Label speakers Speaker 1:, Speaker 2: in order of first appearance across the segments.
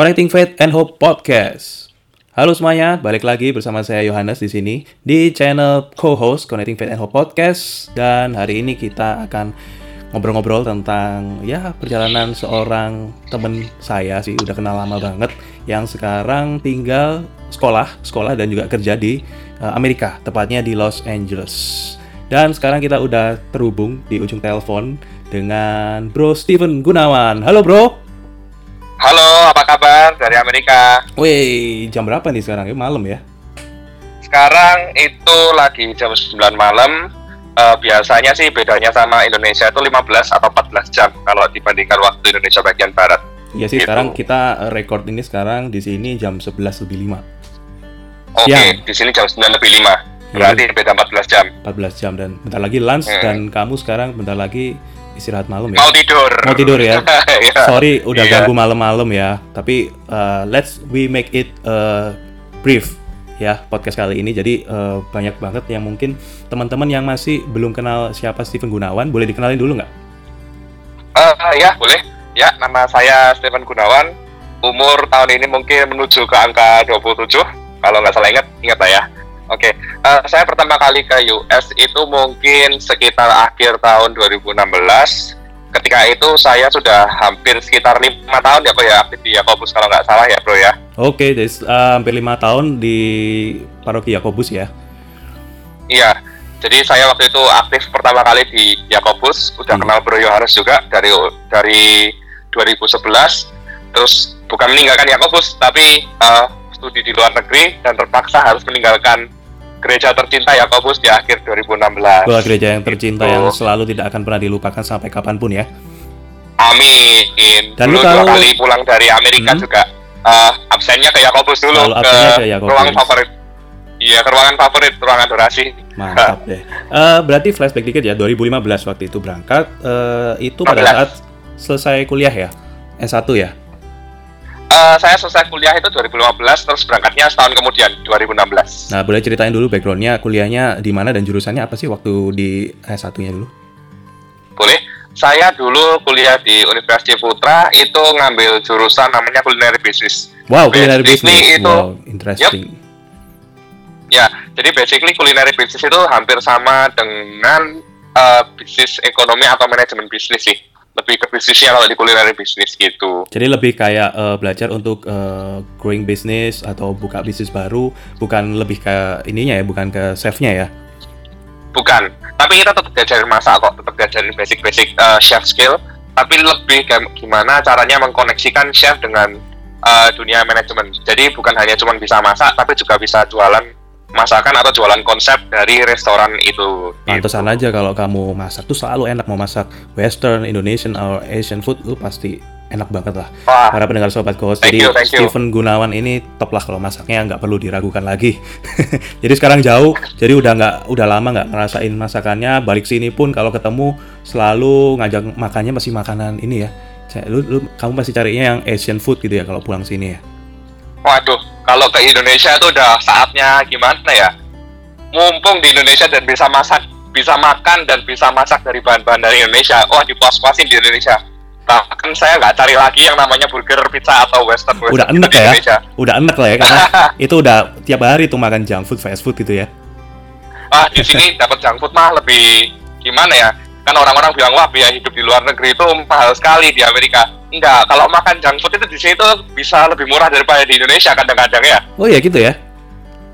Speaker 1: Connecting Faith and Hope Podcast. Halo semuanya, balik lagi bersama saya Yohanes di sini di channel co-host Connecting Faith and Hope Podcast dan hari ini kita akan ngobrol-ngobrol tentang ya perjalanan seorang temen saya sih udah kenal lama banget yang sekarang tinggal sekolah, sekolah dan juga kerja di uh, Amerika, tepatnya di Los Angeles. Dan sekarang kita udah terhubung di ujung telepon dengan Bro Steven Gunawan. Halo Bro.
Speaker 2: Halo, apa kabar dari Amerika?
Speaker 1: Wih, jam berapa nih sekarang? Ya, malam ya?
Speaker 2: Sekarang itu lagi jam 9 malam. Uh, biasanya sih bedanya sama Indonesia itu 15 atau 14 jam kalau dibandingkan waktu Indonesia bagian barat.
Speaker 1: Iya sih, gitu. sekarang kita record ini sekarang di sini jam 11 lebih 5.
Speaker 2: Oke, okay, di sini jam 9 lebih 5. Iya. Berarti ya, beda 14 jam.
Speaker 1: 14 jam dan bentar lagi lunch hmm. dan kamu sekarang bentar lagi istirahat malam ya.
Speaker 2: Mau tidur.
Speaker 1: Mau tidur ya. yeah. Sorry udah yeah. ganggu malam-malam ya. Tapi uh, let's we make it uh, brief ya podcast kali ini. Jadi uh, banyak banget yang mungkin teman-teman yang masih belum kenal siapa Steven Gunawan, boleh dikenalin dulu nggak?
Speaker 2: Uh, ya boleh. Ya nama saya Steven Gunawan. Umur tahun ini mungkin menuju ke angka 27 kalau nggak salah ingat ingat lah ya. Oke, okay. uh, saya pertama kali ke US itu mungkin sekitar akhir tahun 2016. Ketika itu saya sudah hampir sekitar lima tahun ya, bro ya aktif di Yakobus kalau nggak salah ya, bro ya.
Speaker 1: Oke, okay, uh, hampir lima tahun di paroki Yakobus ya.
Speaker 2: Iya, jadi saya waktu itu aktif pertama kali di Yakobus, udah hmm. kenal Bro Yohanes juga dari dari 2011. Terus bukan meninggalkan Yakobus, tapi uh, studi di luar negeri dan terpaksa harus meninggalkan gereja tercinta Yakobus di akhir 2016.
Speaker 1: Wah, gereja yang tercinta gitu. yang selalu tidak akan pernah dilupakan sampai kapan pun ya.
Speaker 2: Amin. Dan dulu tahu... kali pulang dari Amerika hmm. juga uh, absennya ke Yakobus dulu Lalu ke, ke Yakobus. ruang favorit. Iya, ke ruangan favorit, ruangan adorasi.
Speaker 1: Mantap deh. Uh, berarti flashback dikit ya, 2015 waktu itu berangkat. Uh, itu pada 15. saat selesai kuliah ya? S1 ya?
Speaker 2: Uh, saya selesai kuliah itu 2015, terus berangkatnya setahun kemudian 2016.
Speaker 1: Nah, boleh ceritain dulu backgroundnya, kuliahnya di mana dan jurusannya apa sih waktu di S1-nya dulu?
Speaker 2: Boleh. Saya dulu kuliah di Universitas Putra, itu ngambil jurusan namanya culinary business.
Speaker 1: Wow, culinary business. Itu, wow, interesting. Yep.
Speaker 2: Ya, jadi basically culinary business itu hampir sama dengan uh, bisnis ekonomi atau manajemen bisnis sih lebih ke bisnisnya kalau di kulineri bisnis gitu.
Speaker 1: Jadi lebih kayak uh, belajar untuk uh, growing bisnis atau buka bisnis baru, bukan lebih ke ininya ya, bukan ke chefnya ya?
Speaker 2: Bukan, tapi kita tetap diajarin masak kok, tetap diajarin basic-basic uh, chef skill, tapi lebih kayak gimana caranya mengkoneksikan chef dengan uh, dunia manajemen. Jadi bukan hanya cuma bisa masak, tapi juga bisa jualan masakan atau jualan konsep dari restoran itu.
Speaker 1: Pantesan gitu. aja kalau kamu masak tuh selalu enak mau masak Western, Indonesian, or Asian food lu pasti enak banget lah. Wah. Para pendengar sobat host. Jadi you, Steven Gunawan ini top lah kalau masaknya nggak perlu diragukan lagi. jadi sekarang jauh, jadi udah nggak udah lama nggak ngerasain masakannya. Balik sini pun kalau ketemu selalu ngajak makannya masih makanan ini ya. Lu, lu kamu pasti carinya yang Asian food gitu ya kalau pulang sini ya.
Speaker 2: Waduh, kalau ke Indonesia itu udah saatnya gimana ya? Mumpung di Indonesia dan bisa masak, bisa makan dan bisa masak dari bahan-bahan dari Indonesia. Wah, dipuas-puasin di Indonesia. Bahkan saya nggak cari lagi yang namanya burger, pizza atau western.
Speaker 1: western
Speaker 2: udah
Speaker 1: enak ya? Indonesia. Udah enak lah ya karena itu udah tiap hari tuh makan junk food, fast food gitu ya.
Speaker 2: Ah, di sini dapat junk food mah lebih gimana ya? Kan orang-orang bilang wah biaya hidup di luar negeri itu mahal sekali di Amerika Enggak, kalau makan junk food itu di sini tuh bisa lebih murah daripada di Indonesia kadang-kadang ya.
Speaker 1: Oh iya gitu ya?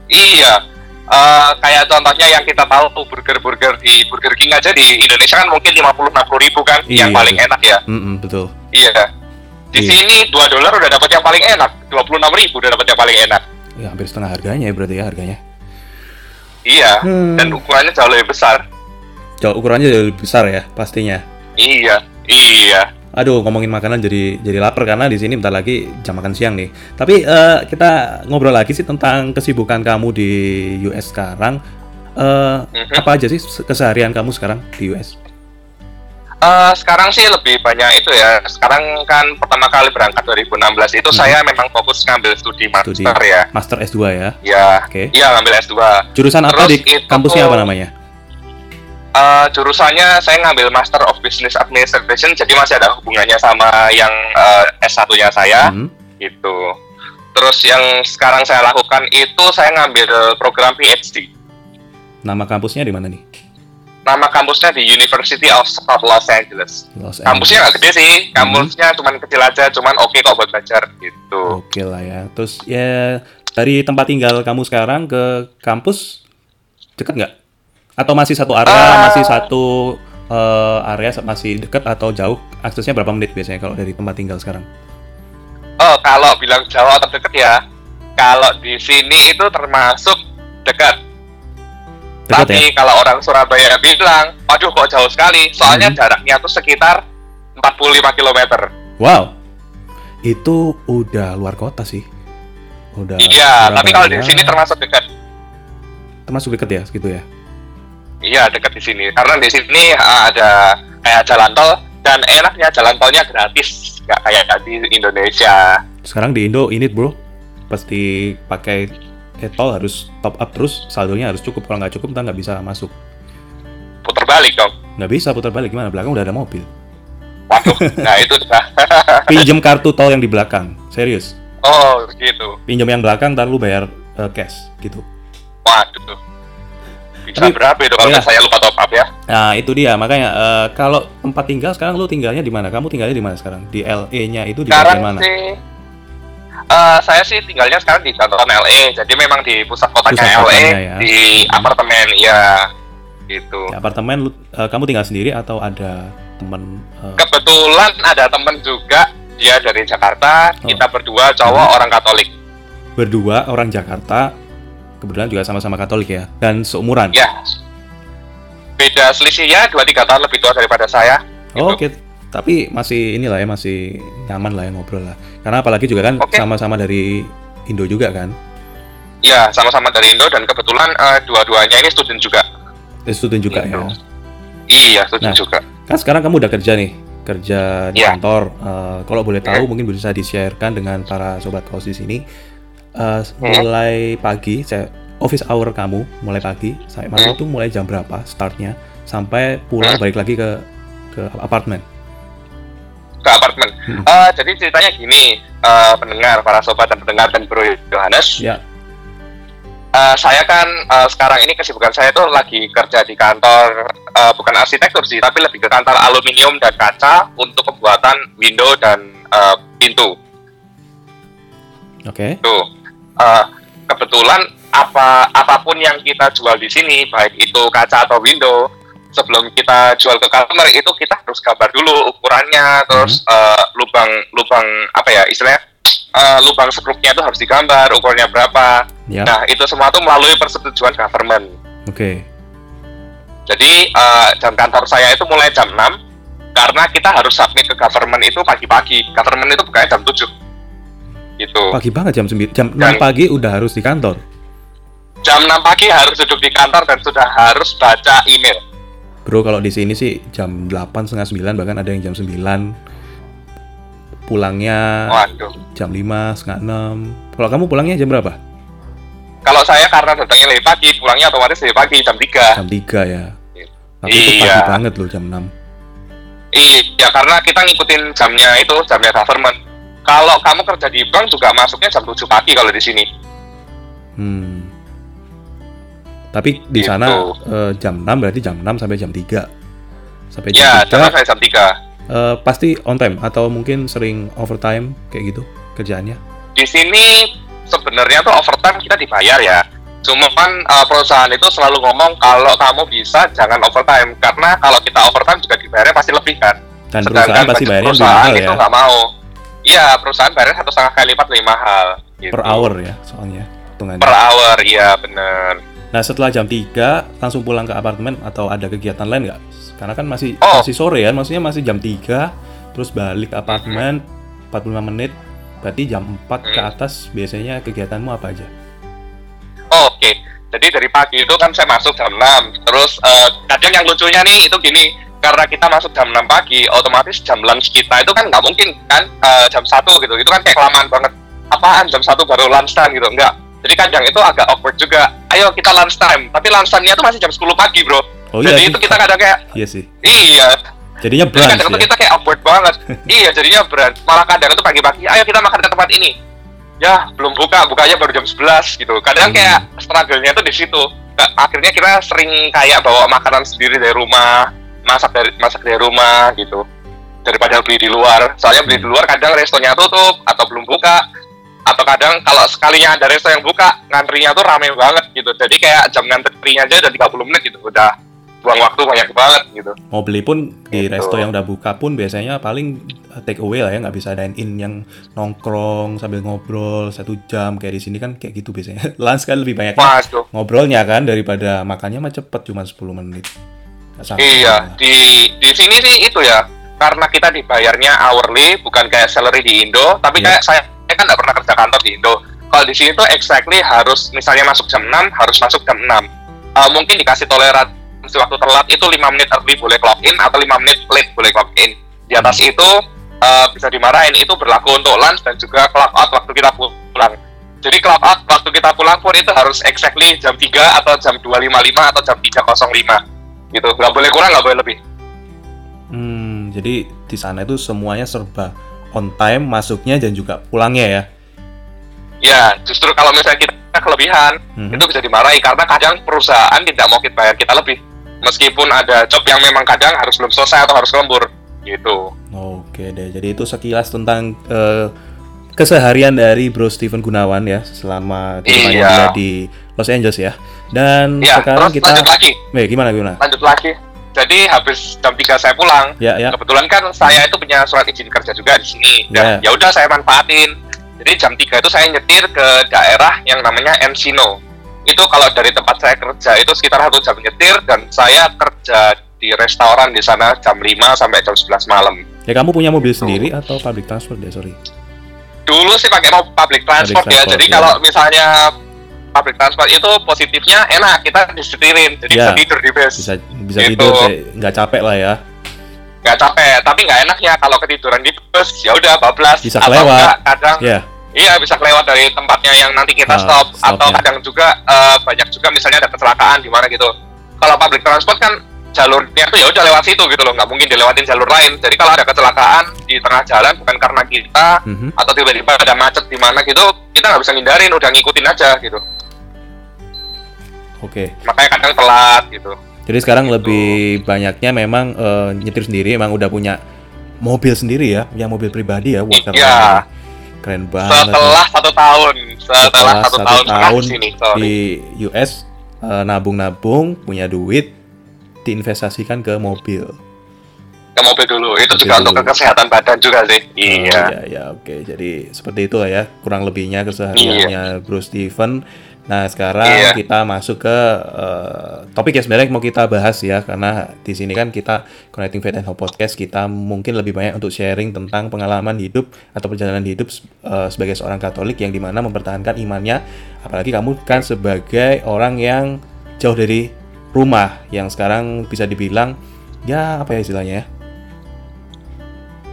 Speaker 2: Iya. Uh, kayak contohnya yang kita tahu tuh burger-burger di Burger King aja di Indonesia kan mungkin 50-60 ribu kan iya, yang paling betul. enak ya.
Speaker 1: Mm -mm, betul.
Speaker 2: Iya. Di iya. sini 2 dolar udah dapat yang paling enak, 26 ribu udah dapat yang paling enak.
Speaker 1: Ya hampir setengah harganya ya berarti ya harganya.
Speaker 2: Iya, hmm. dan ukurannya jauh lebih besar.
Speaker 1: Jauh ukurannya jauh lebih besar ya pastinya.
Speaker 2: Iya, iya.
Speaker 1: Aduh, ngomongin makanan jadi jadi lapar karena di sini bentar lagi jam makan siang nih. Tapi uh, kita ngobrol lagi sih tentang kesibukan kamu di US sekarang. Uh, mm-hmm. Apa aja sih keseharian kamu sekarang di US?
Speaker 2: Uh, sekarang sih lebih banyak itu ya. Sekarang kan pertama kali berangkat 2016 itu hmm. saya memang fokus ngambil studi master studi. ya.
Speaker 1: Master S2 ya?
Speaker 2: Iya. Oke. Okay. Iya, ngambil S2.
Speaker 1: Jurusan Terus apa di kampusnya apa namanya?
Speaker 2: Uh, jurusannya saya ngambil Master of Business Administration, jadi masih ada hubungannya sama yang uh, S1-nya saya. Hmm. Gitu. Terus yang sekarang saya lakukan itu saya ngambil program PhD.
Speaker 1: Nama kampusnya di mana nih?
Speaker 2: Nama kampusnya di University of South Los Angeles.
Speaker 1: Los
Speaker 2: Kampusnya nggak gede sih,
Speaker 1: Hmm.
Speaker 2: kampusnya cuman kecil aja, cuman oke kok buat belajar gitu.
Speaker 1: Oke lah ya. Terus ya dari tempat tinggal kamu sekarang ke kampus dekat nggak? Atau masih satu area,
Speaker 2: Ah.
Speaker 1: masih satu eh, area masih dekat atau jauh? Aksesnya berapa menit biasanya kalau dari tempat tinggal sekarang?
Speaker 2: Oh, kalau bilang jauh atau deket ya, kalau di sini itu termasuk dekat.
Speaker 1: Dekat
Speaker 2: Tapi
Speaker 1: ya?
Speaker 2: kalau orang Surabaya bilang, waduh kok jauh sekali, soalnya
Speaker 1: Mhm.
Speaker 2: jaraknya tuh sekitar 45 km.
Speaker 1: Wow, itu udah luar kota sih. Udah.
Speaker 2: Iya, tapi kalau di
Speaker 1: Surabaya.
Speaker 2: sini termasuk dekat.
Speaker 1: termasuk dekat ya, segitu ya.
Speaker 2: Iya, dekat di sini. Karena di sini uh, ada kayak jalan tol dan enaknya jalan tolnya gratis, nggak kayak di Indonesia.
Speaker 1: Sekarang di Indo ini bro, pasti pakai e-tol harus top up terus, saldonya harus cukup. Kalau nggak cukup, ntar nggak bisa masuk.
Speaker 2: Putar balik dong.
Speaker 1: Nggak bisa putar balik gimana? Belakang udah ada mobil.
Speaker 2: Waduh, nah itu dah.
Speaker 1: Pinjem kartu tol yang di belakang, serius.
Speaker 2: oh, gitu.
Speaker 1: Pinjem yang belakang, ntar lu bayar eh, cash gitu.
Speaker 2: Waduh. Bisa
Speaker 1: Tapi-
Speaker 2: berapa itu kalau
Speaker 1: iya.
Speaker 2: saya lupa top up ya?
Speaker 1: Nah itu dia makanya eh, kalau tempat tinggal sekarang lu tinggalnya di mana? Kamu tinggalnya di mana sekarang? Di LA-nya itu di
Speaker 2: Sekarang
Speaker 1: mana?
Speaker 2: sih eh, saya sih tinggalnya sekarang di downtown LA, jadi memang di pusat kotanya
Speaker 1: Pusat
Speaker 2: LA,
Speaker 1: kotanya ya.
Speaker 2: di
Speaker 1: Hmm.
Speaker 2: apartemen, ya gitu.
Speaker 1: Di apartemen lu eh, kamu tinggal sendiri atau ada teman? eh,
Speaker 2: Kebetulan ada temen juga, dia dari Jakarta,
Speaker 1: Oh.
Speaker 2: kita berdua cowok orang Katolik.
Speaker 1: berdua orang Jakarta, kebetulan juga sama-sama Katolik ya, dan seumuran.
Speaker 2: Ya, beda selisihnya 2-3 tahun lebih tua daripada saya.
Speaker 1: Oh,
Speaker 2: gitu.
Speaker 1: Oke, tapi masih inilah ya masih nyaman lah ya ngobrol lah. Karena apalagi juga kan
Speaker 2: Oke.
Speaker 1: sama-sama dari Indo juga kan,
Speaker 2: Ya, sama-sama dari Indo dan kebetulan eh, dua-duanya ini student juga.
Speaker 1: Eh, student juga
Speaker 2: Gitu.
Speaker 1: ya.
Speaker 2: Iya, student
Speaker 1: Nah.
Speaker 2: juga.
Speaker 1: Kan sekarang kamu udah kerja nih, kerja di
Speaker 2: Iya.
Speaker 1: kantor. Eh, kalau boleh tahu
Speaker 2: Iya.
Speaker 1: mungkin bisa di-sharekan dengan para sobat kaos di sini.
Speaker 2: Iya.
Speaker 1: mulai pagi, saya office hour kamu mulai pagi sampai malam
Speaker 2: Hmm.
Speaker 1: itu mulai jam berapa startnya sampai pulang
Speaker 2: Hmm.
Speaker 1: balik lagi ke ke apartemen.
Speaker 2: ke apartemen.
Speaker 1: Hmm.
Speaker 2: Eh, jadi ceritanya gini, eh, pendengar, para sobat dan pendengar dan Bro Yohanes,
Speaker 1: Ya,
Speaker 2: eh, saya kan eh, sekarang ini kesibukan saya tuh lagi kerja di kantor eh, bukan arsitektur sih, tapi lebih ke kantor aluminium dan kaca untuk pembuatan window dan eh, pintu.
Speaker 1: oke.
Speaker 2: Tuh, eh, kebetulan apa apa pun yang kita jual di sini, baik itu kaca atau window, sebelum kita jual ke customer itu kita harus gambar dulu ukurannya, terus eh, lubang lubang apa ya istilahnya eh, lubang skrupnya itu harus digambar, ukurannya berapa.
Speaker 1: Ya,
Speaker 2: Nah itu semua tuh melalui persetujuan government.
Speaker 1: oke.
Speaker 2: Jadi eh, jam kantor saya itu mulai jam 6 karena kita harus submit ke government itu pagi-pagi. Government itu bukanya jam 7. Gitu.
Speaker 1: Pagi banget jam 9, jam 6
Speaker 2: Dan-
Speaker 1: pagi udah harus di kantor.
Speaker 2: Jam 6 pagi harus duduk di kantor dan sudah harus baca email.
Speaker 1: Bro, kalau di sini sih jam 8 setengah 9 bahkan ada yang jam 9. Pulangnya
Speaker 2: Waduh.
Speaker 1: jam 5 setengah 6. Kalau kamu pulangnya jam berapa?
Speaker 2: Kalau saya karena datangnya lebih pagi, pulangnya otomatis lebih pagi jam 3.
Speaker 1: Jam 3 ya. Tapi itu pagi
Speaker 2: Iya.
Speaker 1: banget loh jam 6.
Speaker 2: Iya, karena kita ngikutin jamnya itu, jamnya government. Kalau kamu kerja di bank juga masuknya jam 7 pagi kalau di sini.
Speaker 1: Hmm. Tapi di
Speaker 2: Gitu.
Speaker 1: sana eh, jam 6 berarti jam 6 sampai jam 3. Sampai
Speaker 2: Ya,
Speaker 1: jam
Speaker 2: jam
Speaker 1: 3
Speaker 2: saya jam 3.
Speaker 1: eh, pasti on time atau mungkin sering overtime kayak gitu kerjaannya.
Speaker 2: Di sini sebenarnya tuh overtime kita dibayar ya. Cuma kan uh, perusahaan itu selalu ngomong kalau kamu bisa jangan overtime karena kalau kita overtime juga dibayarnya pasti lebih kan.
Speaker 1: Dan perusahaan pasti bayarnya
Speaker 2: perusahaan itu
Speaker 1: ya.
Speaker 2: nggak mau. Iya, perusahaan bayarnya satu setengah kali lipat lebih mahal. gitu.
Speaker 1: Per hour ya soalnya hitungannya.
Speaker 2: Per hour, iya bener.
Speaker 1: Nah setelah jam 3 langsung pulang ke apartemen atau ada kegiatan lain nggak? Karena kan masih
Speaker 2: Oh.
Speaker 1: masih sore ya, maksudnya masih jam 3 terus balik ke apartemen 45 menit. Berarti jam 4 ke
Speaker 2: Hmm.
Speaker 1: atas biasanya kegiatanmu apa aja?
Speaker 2: Oke, jadi dari pagi itu kan saya masuk jam 6. Terus eh, kadang yang lucunya nih itu gini, karena kita masuk jam 6 pagi, otomatis jam lunch kita itu kan nggak mungkin kan eh, jam 1 gitu. Itu kan kayak kelamaan banget. Apaan jam 1 baru lunch time gitu? Enggak. Jadi kadang itu agak awkward juga. Ayo kita lunch time. Tapi lunch time-nya itu masih jam 10 pagi, bro.
Speaker 1: Oh
Speaker 2: Jadi
Speaker 1: iya,
Speaker 2: itu
Speaker 1: sih.
Speaker 2: kita kadang kayak,
Speaker 1: iya sih.
Speaker 2: iya,
Speaker 1: Jadinya
Speaker 2: Jadi
Speaker 1: brunch
Speaker 2: kadang tuh
Speaker 1: ya?
Speaker 2: kita kayak awkward banget. iya, jadinya brunch. Malah kadang itu pagi-pagi, ayo kita makan ke tempat ini. Ya, belum buka, bukanya baru jam 11 gitu. Kadang
Speaker 1: Hmm.
Speaker 2: kayak struggle-nya tuh di situ. Nah, akhirnya kita sering kayak bawa makanan sendiri dari rumah, masak dari masak dari rumah gitu. Daripada beli di luar. Soalnya beli di luar kadang restonya tutup atau belum buka. Atau kadang kalau sekalinya ada resto yang buka, ngantrinya tuh rame banget gitu. Jadi kayak jam ngantrinya aja udah 30 menit gitu. Udah buang waktu banyak banget gitu.
Speaker 1: Mau beli pun di
Speaker 2: Gitu.
Speaker 1: resto yang udah buka pun biasanya paling take away lah ya, nggak bisa dine in yang nongkrong sambil ngobrol satu jam kayak di sini kan kayak gitu biasanya. Lunch kan lebih banyak
Speaker 2: tuh.
Speaker 1: ngobrolnya kan daripada makannya mah cepet cuma 10 menit.
Speaker 2: Iya, di di sini sih itu ya. Karena kita dibayarnya hourly, bukan kayak salary di Indo. Tapi
Speaker 1: Iya.
Speaker 2: kayak saya, saya kan nggak pernah kerja kantor di Indo. Kalau di sini tuh exactly harus misalnya masuk jam 6, harus masuk jam 6. Eh, mungkin dikasih toleransi waktu telat itu 5 menit early boleh clock in atau 5 menit late boleh clock in. Di atas
Speaker 1: Hmm.
Speaker 2: itu eh, bisa dimarahin. Itu berlaku untuk lunch dan juga clock out waktu kita pulang. Jadi clock out waktu kita pulang pun itu harus exactly jam 3 atau jam 2.55 atau jam 3.05 gitu. Nggak boleh kurang, nggak boleh lebih.
Speaker 1: Hmm, jadi di sana itu semuanya serba on time masuknya dan juga pulangnya ya.
Speaker 2: Ya, justru kalau misalnya kita kelebihan,
Speaker 1: Mhm.
Speaker 2: itu bisa dimarahi karena kadang perusahaan tidak mau kita bayar kita lebih. Meskipun ada job yang memang kadang harus belum selesai atau harus lembur, gitu.
Speaker 1: Oke deh, jadi itu sekilas tentang eh, keseharian dari Bro Steven Gunawan ya selama
Speaker 2: Iya.
Speaker 1: di Los Angeles ya. Dan
Speaker 2: Ya,
Speaker 1: sekarang
Speaker 2: terus
Speaker 1: kita,
Speaker 2: lanjut lagi,
Speaker 1: eh gimana gimana?
Speaker 2: lanjut lagi. Jadi habis jam 3 saya pulang,
Speaker 1: Ya ya,
Speaker 2: kebetulan kan saya itu punya surat izin kerja juga di sini. Dan ya udah saya manfaatin. Jadi jam 3 itu saya nyetir ke daerah yang namanya Encino. Itu kalau dari tempat saya kerja itu sekitar satu jam nyetir dan saya kerja di restoran di sana jam 5 sampai jam 11 malam.
Speaker 1: ya kamu punya mobil sendiri atau public transport ya sorry?
Speaker 2: Dulu sih pakai public transport,
Speaker 1: Public
Speaker 2: ya.
Speaker 1: transport,
Speaker 2: Jadi
Speaker 1: ya.
Speaker 2: kalau misalnya public transport itu positifnya enak, kita disetirin. Jadi
Speaker 1: Ya.
Speaker 2: bisa tidur di bus.
Speaker 1: Bisa bisa
Speaker 2: Gitu.
Speaker 1: tidur nggak capek lah ya.
Speaker 2: nggak capek tapi nggak enaknya kalau ketiduran di bus ya udah bablas
Speaker 1: Bisa
Speaker 2: Atau
Speaker 1: kelewat.
Speaker 2: enggak, kadang
Speaker 1: Ya,
Speaker 2: iya bisa kelewat dari tempatnya yang nanti kita
Speaker 1: Ah,
Speaker 2: stop atau
Speaker 1: stopnya.
Speaker 2: kadang juga eh, banyak juga misalnya ada kecelakaan di mana gitu kalau public transport kan jalurnya tuh ya udah lewat situ gitu loh nggak mungkin dilewatin jalur lain jadi kalau ada kecelakaan di tengah jalan bukan karena kita
Speaker 1: mhm.
Speaker 2: atau tiba-tiba ada macet di mana gitu kita nggak bisa ngindarin udah ngikutin aja gitu
Speaker 1: oke.
Speaker 2: makanya kadang telat gitu
Speaker 1: Jadi sekarang
Speaker 2: Gitu.
Speaker 1: lebih banyaknya memang eh, nyetir sendiri, emang udah punya mobil sendiri ya, punya mobil pribadi ya, wah keren,
Speaker 2: Iya.
Speaker 1: keren banget.
Speaker 2: setelah satu tahun setelah,
Speaker 1: Setelah
Speaker 2: satu,
Speaker 1: satu
Speaker 2: tahun,
Speaker 1: tahun
Speaker 2: di sini sorry.
Speaker 1: di US eh, nabung-nabung, punya duit, diinvestasikan ke mobil.
Speaker 2: ke mobil dulu itu
Speaker 1: Mobil
Speaker 2: juga untuk
Speaker 1: dulu.
Speaker 2: kesehatan badan juga sih
Speaker 1: Oh,
Speaker 2: iya
Speaker 1: ya, ya, oke. Jadi seperti itu lah ya, kurang lebihnya kesehariannya Bro Steven. Nah, sekarang
Speaker 2: Iya.
Speaker 1: kita masuk ke eh, topik yang sebenarnya mau kita bahas ya, karena di sini kan kita Connecting Faith and Hope Podcast kita mungkin lebih banyak untuk sharing tentang pengalaman hidup atau perjalanan hidup eh, sebagai seorang Katolik yang di mana mempertahankan imannya. Apalagi kamu kan sebagai orang yang jauh dari rumah, yang sekarang bisa dibilang ya apa ya istilahnya ya?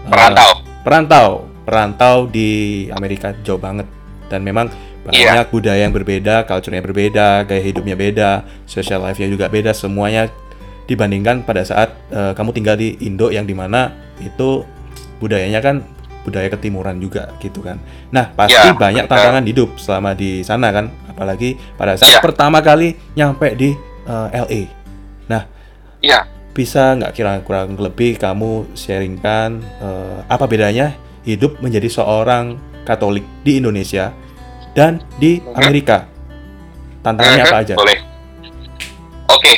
Speaker 2: Perantau
Speaker 1: perantau perantau di Amerika jauh banget dan memang
Speaker 2: Iya.
Speaker 1: banyak budaya yang berbeda, culture-nya berbeda, gaya hidupnya beda, social life-nya juga beda, semuanya dibandingkan pada saat eh, kamu tinggal di Indo yang di mana itu budayanya kan budaya ketimuran juga gitu kan. Nah pasti
Speaker 2: Iya,
Speaker 1: banyak tantangan hidup selama di sana kan, apalagi pada saat
Speaker 2: Iya.
Speaker 1: pertama kali nyampe di eh, LA. Nah
Speaker 2: iya
Speaker 1: bisa nggak kira kurang lebih kamu sharingkan eh, apa bedanya hidup menjadi seorang Katolik di Indonesia dan di. Amerika? Tantangannya apa
Speaker 2: Mhm,
Speaker 1: aja?
Speaker 2: boleh oke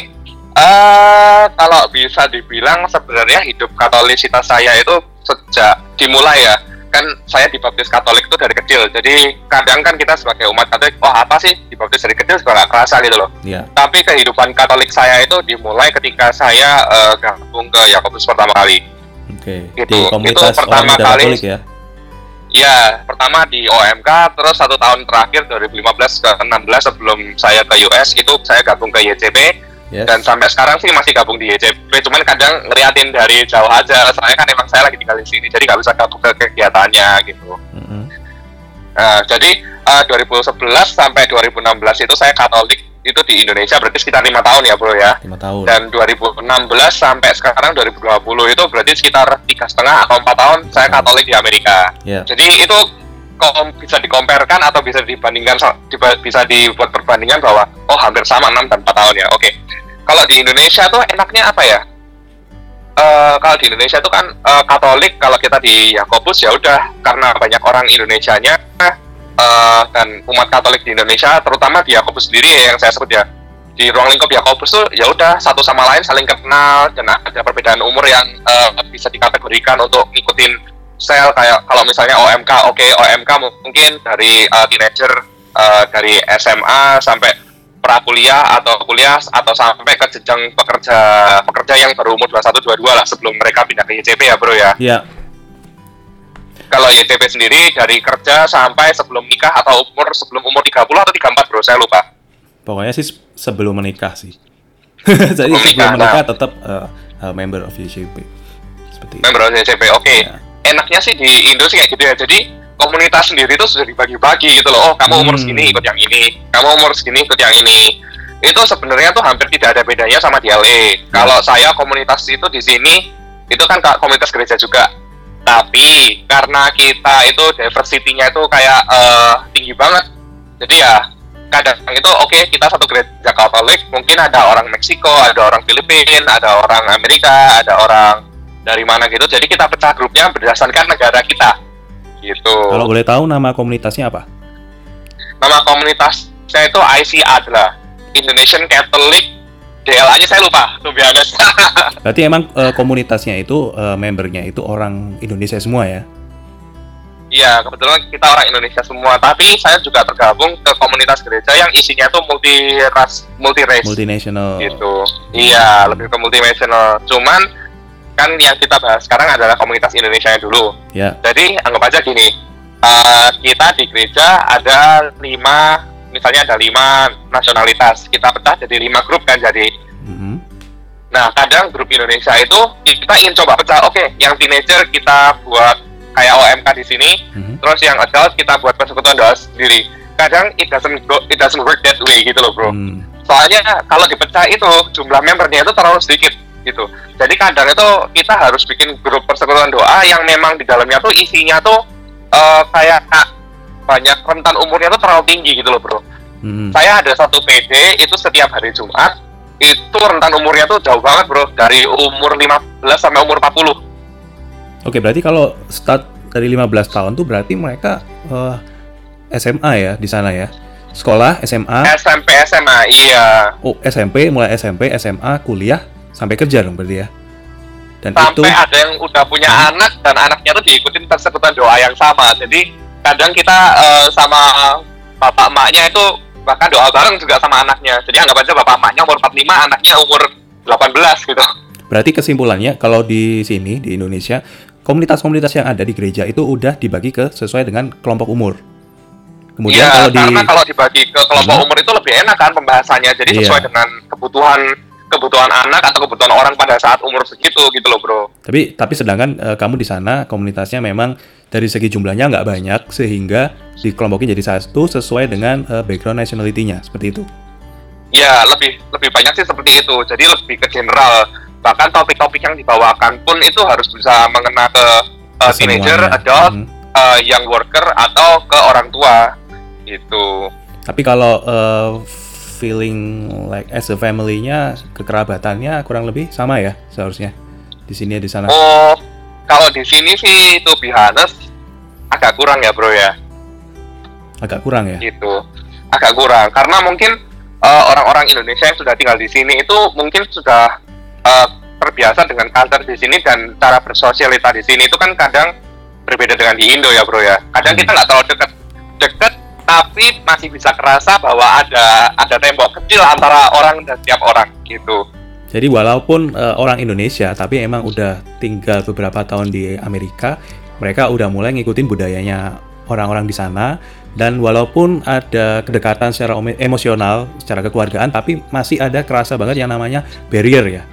Speaker 2: Eh, kalau bisa dibilang sebenarnya hidup katolisitas saya itu sejak dimulai ya kan saya dibaptis Katolik itu dari kecil jadi kadang kan kita sebagai umat Katolik oh apa sih dibaptis dari kecil juga nggak kerasa gitu loh
Speaker 1: Ya,
Speaker 2: tapi kehidupan Katolik saya itu dimulai ketika saya eh, gabung ke Yakobus pertama kali
Speaker 1: oke.
Speaker 2: Gitu.
Speaker 1: Di
Speaker 2: Itu
Speaker 1: komunitas
Speaker 2: pertama kali-
Speaker 1: Katolik ya.
Speaker 2: Ya, pertama di OMK, terus satu tahun terakhir 2015 ke 16 sebelum saya ke US itu saya gabung ke YCP
Speaker 1: Yes.
Speaker 2: dan sampai sekarang sih masih gabung di YCP. Cuman kadang ngeliatin dari jauh aja, soalnya kan emang saya lagi tinggal di sini, jadi nggak bisa gabung ke kegiatannya gitu.
Speaker 1: Mhm.
Speaker 2: Nah, jadi eh, 2011 sampai 2016 itu saya Katolik itu di Indonesia berarti sekitar lima tahun ya bro ya.
Speaker 1: lima tahun.
Speaker 2: Dan 2016 sampai sekarang 2020 itu berarti sekitar tiga setengah atau empat tahun saya Katolik di Amerika.
Speaker 1: Ya.
Speaker 2: Jadi itu kom- bisa dikomparkan atau bisa dibandingkan sa- diba- bisa dibuat perbandingan bahwa oh hampir sama 6 dan 4 tahun ya. Oke. Kalau di Indonesia tuh enaknya apa ya? Eh, kalau di Indonesia tuh kan eh, Katolik kalau kita di Yakobus ya udah karena banyak orang Indonesianya eh, dan umat Katolik di Indonesia terutama di Yakobus sendiri ya yang saya sebut ya di ruang lingkup Yakobus tuh ya udah satu sama lain saling kenal dan ada perbedaan umur yang eh, bisa dikategorikan untuk ngikutin sel kayak kalau misalnya OMK oke OMK mungkin dari uh, teenager uh, dari SMA sampai prakuliah atau kuliah atau sampai ke jenjang pekerja pekerja yang baru umur 21 22 lah sebelum mereka pindah ke YCP ya bro ya.
Speaker 1: Ya,
Speaker 2: Kalau YCP sendiri dari kerja sampai sebelum nikah atau umur sebelum umur 30 atau 34 bro saya lupa.
Speaker 1: pokoknya sih sebelum menikah sih. Jadi
Speaker 2: Sebelum
Speaker 1: sebelum
Speaker 2: menikah,
Speaker 1: menikah
Speaker 2: nah.
Speaker 1: tetap uh, uh, member of YCP. Seperti itu.
Speaker 2: Member YCP oke.
Speaker 1: Ya.
Speaker 2: Enaknya sih di Indo sih kayak gitu ya. Jadi komunitas sendiri itu sudah dibagi-bagi gitu loh. Oh, kamu umur
Speaker 1: Hmm.
Speaker 2: segini ikut yang ini, kamu umur segini ikut yang ini. Itu sebenarnya tuh hampir tidak ada bedanya sama di LA. Kalau saya komunitas itu di sini itu kan ka- komunitas gereja juga. Tapi karena kita itu diversity-nya itu kayak eh, tinggi banget. Jadi ya kadang itu oke kita satu gereja Katolik, mungkin ada orang Meksiko, ada orang Filipina, ada orang Amerika, ada orang dari mana gitu. Jadi kita pecah grupnya berdasarkan negara kita. Gitu.
Speaker 1: Kalau boleh tahu nama komunitasnya apa?
Speaker 2: Nama komunitas saya itu IC Adla, Indonesian Catholic DLA-nya saya lupa, to be honest.
Speaker 1: Berarti emang uh, komunitasnya itu uh, membernya itu orang Indonesia semua ya?
Speaker 2: Iya, kebetulan kita orang Indonesia semua, tapi saya juga tergabung ke komunitas gereja yang isinya tuh multi ras, multi race
Speaker 1: Multinational.
Speaker 2: gitu. Iya, lebih ke multinational. Cuman kan yang kita bahas sekarang adalah komunitas Indonesia dulu.
Speaker 1: Ya.
Speaker 2: Jadi anggap aja gini, eh, kita di gereja ada lima, misalnya ada lima nasionalitas, kita pecah jadi lima grup kan jadi.
Speaker 1: Mhm.
Speaker 2: Nah kadang grup Indonesia itu kita ingin coba pecah, oke, yang teenager kita buat kayak OMK di sini,
Speaker 1: Mhm.
Speaker 2: terus yang adult kita buat persekutuan doa sendiri. Kadang it doesn't go, it doesn't work that way gitu loh bro.
Speaker 1: Hmm.
Speaker 2: Soalnya kalau dipecah itu jumlah membernya itu terlalu sedikit gitu. Jadi kadang itu kita harus bikin grup persekutuan doa yang memang di dalamnya tuh isinya tuh eh, kayak banyak rentan umurnya tuh terlalu tinggi gitu loh bro.
Speaker 1: Mhm.
Speaker 2: Saya ada satu PD itu setiap hari Jumat itu rentan umurnya tuh jauh banget bro dari umur 15 sampai umur 40
Speaker 1: Oke, berarti kalau start dari 15 tahun tuh berarti mereka eh, SMA ya di sana ya. Sekolah SMA,
Speaker 2: SMP SMA iya
Speaker 1: oh SMP, mulai SMP, SMA, kuliah sampai kerja dong berarti ya. Dan itu
Speaker 2: sampai ada yang udah punya anak dan anaknya tuh diikutin persekutuan doa yang sama jadi kadang kita eh, sama bapak emaknya itu bahkan doa bareng juga sama anaknya jadi anggap aja bapak emaknya umur 45 anaknya umur 18 gitu
Speaker 1: berarti kesimpulannya kalau di sini di Indonesia komunitas-komunitas yang ada di gereja itu udah dibagi ke sesuai dengan kelompok umur. Kemudian
Speaker 2: Iya,
Speaker 1: kalau di
Speaker 2: karena kalau dibagi ke kelompok
Speaker 1: Hmm.
Speaker 2: umur itu lebih enak kan pembahasannya jadi
Speaker 1: Iya.
Speaker 2: sesuai dengan kebutuhan kebutuhan anak atau kebutuhan orang pada saat umur segitu gitu loh bro
Speaker 1: tapi tapi sedangkan eh, kamu di sana komunitasnya memang dari segi jumlahnya nggak banyak sehingga dikelompokin jadi satu sesuai dengan eh, background nationality-nya seperti itu.
Speaker 2: Ya, lebih lebih banyak sih seperti itu. Jadi lebih ke general. Bahkan topik-topik yang dibawakan pun itu harus bisa mengena ke uh, teenager, adult,
Speaker 1: Mhm.
Speaker 2: uh, young worker atau ke orang tua. Gitu.
Speaker 1: Tapi kalau eh, feeling like as a family-nya kekerabatannya kurang lebih sama ya seharusnya di sini ya di sana.
Speaker 2: Oh, kalau di sini sih itu honest agak kurang ya, Bro ya.
Speaker 1: Agak kurang ya.
Speaker 2: Gitu. Agak kurang karena mungkin uh, orang-orang Indonesia yang sudah tinggal di sini itu mungkin sudah uh, terbiasa dengan culture di sini dan cara bersosialita di sini itu kan kadang berbeda dengan di Indo ya bro ya. Kadang
Speaker 1: Hmm.
Speaker 2: kita nggak terlalu deket deket tapi masih bisa kerasa bahwa ada ada tembok kecil antara orang dan setiap orang gitu.
Speaker 1: Jadi walaupun eh, orang Indonesia tapi emang udah tinggal beberapa tahun di Amerika, mereka udah mulai ngikutin budayanya orang-orang di sana dan walaupun ada kedekatan secara emosional, secara kekeluargaan tapi masih ada kerasa banget yang namanya barrier ya.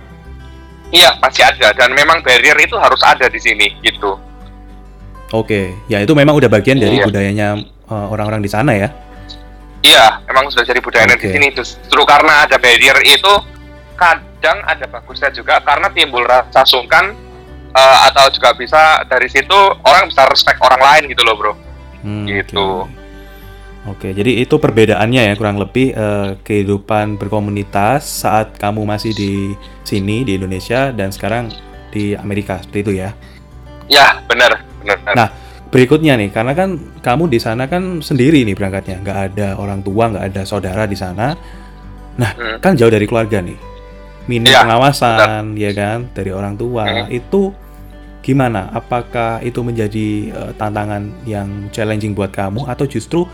Speaker 2: Iya masih ada dan memang barrier itu harus ada di sini gitu.
Speaker 1: Oke, ya itu memang udah bagian dari
Speaker 2: Iya.
Speaker 1: budayanya eh, orang-orang di sana ya.
Speaker 2: Iya, emang sudah jadi budaya
Speaker 1: Oke.
Speaker 2: di sini. Justru karena ada barrier itu kadang ada bagusnya juga karena timbul rasa sungkan eh, atau juga bisa dari situ orang bisa respect orang lain gitu loh, Bro.
Speaker 1: Hmm,
Speaker 2: Gitu.
Speaker 1: Oke, Oke, jadi itu perbedaannya ya kurang lebih eh, kehidupan berkomunitas saat kamu masih di sini di Indonesia dan sekarang di Amerika seperti itu ya.
Speaker 2: Ya, benar, benar. benar.
Speaker 1: Nah, berikutnya nih, karena kan kamu di sana kan sendiri nih berangkatnya, nggak ada orang tua, nggak ada saudara di sana. Nah,
Speaker 2: Hmm.
Speaker 1: kan jauh dari keluarga nih, minim
Speaker 2: Iya,
Speaker 1: pengawasan, ya kan, dari orang tua.
Speaker 2: Hmm.
Speaker 1: Itu gimana? Apakah itu menjadi eh, tantangan yang challenging buat kamu, atau justru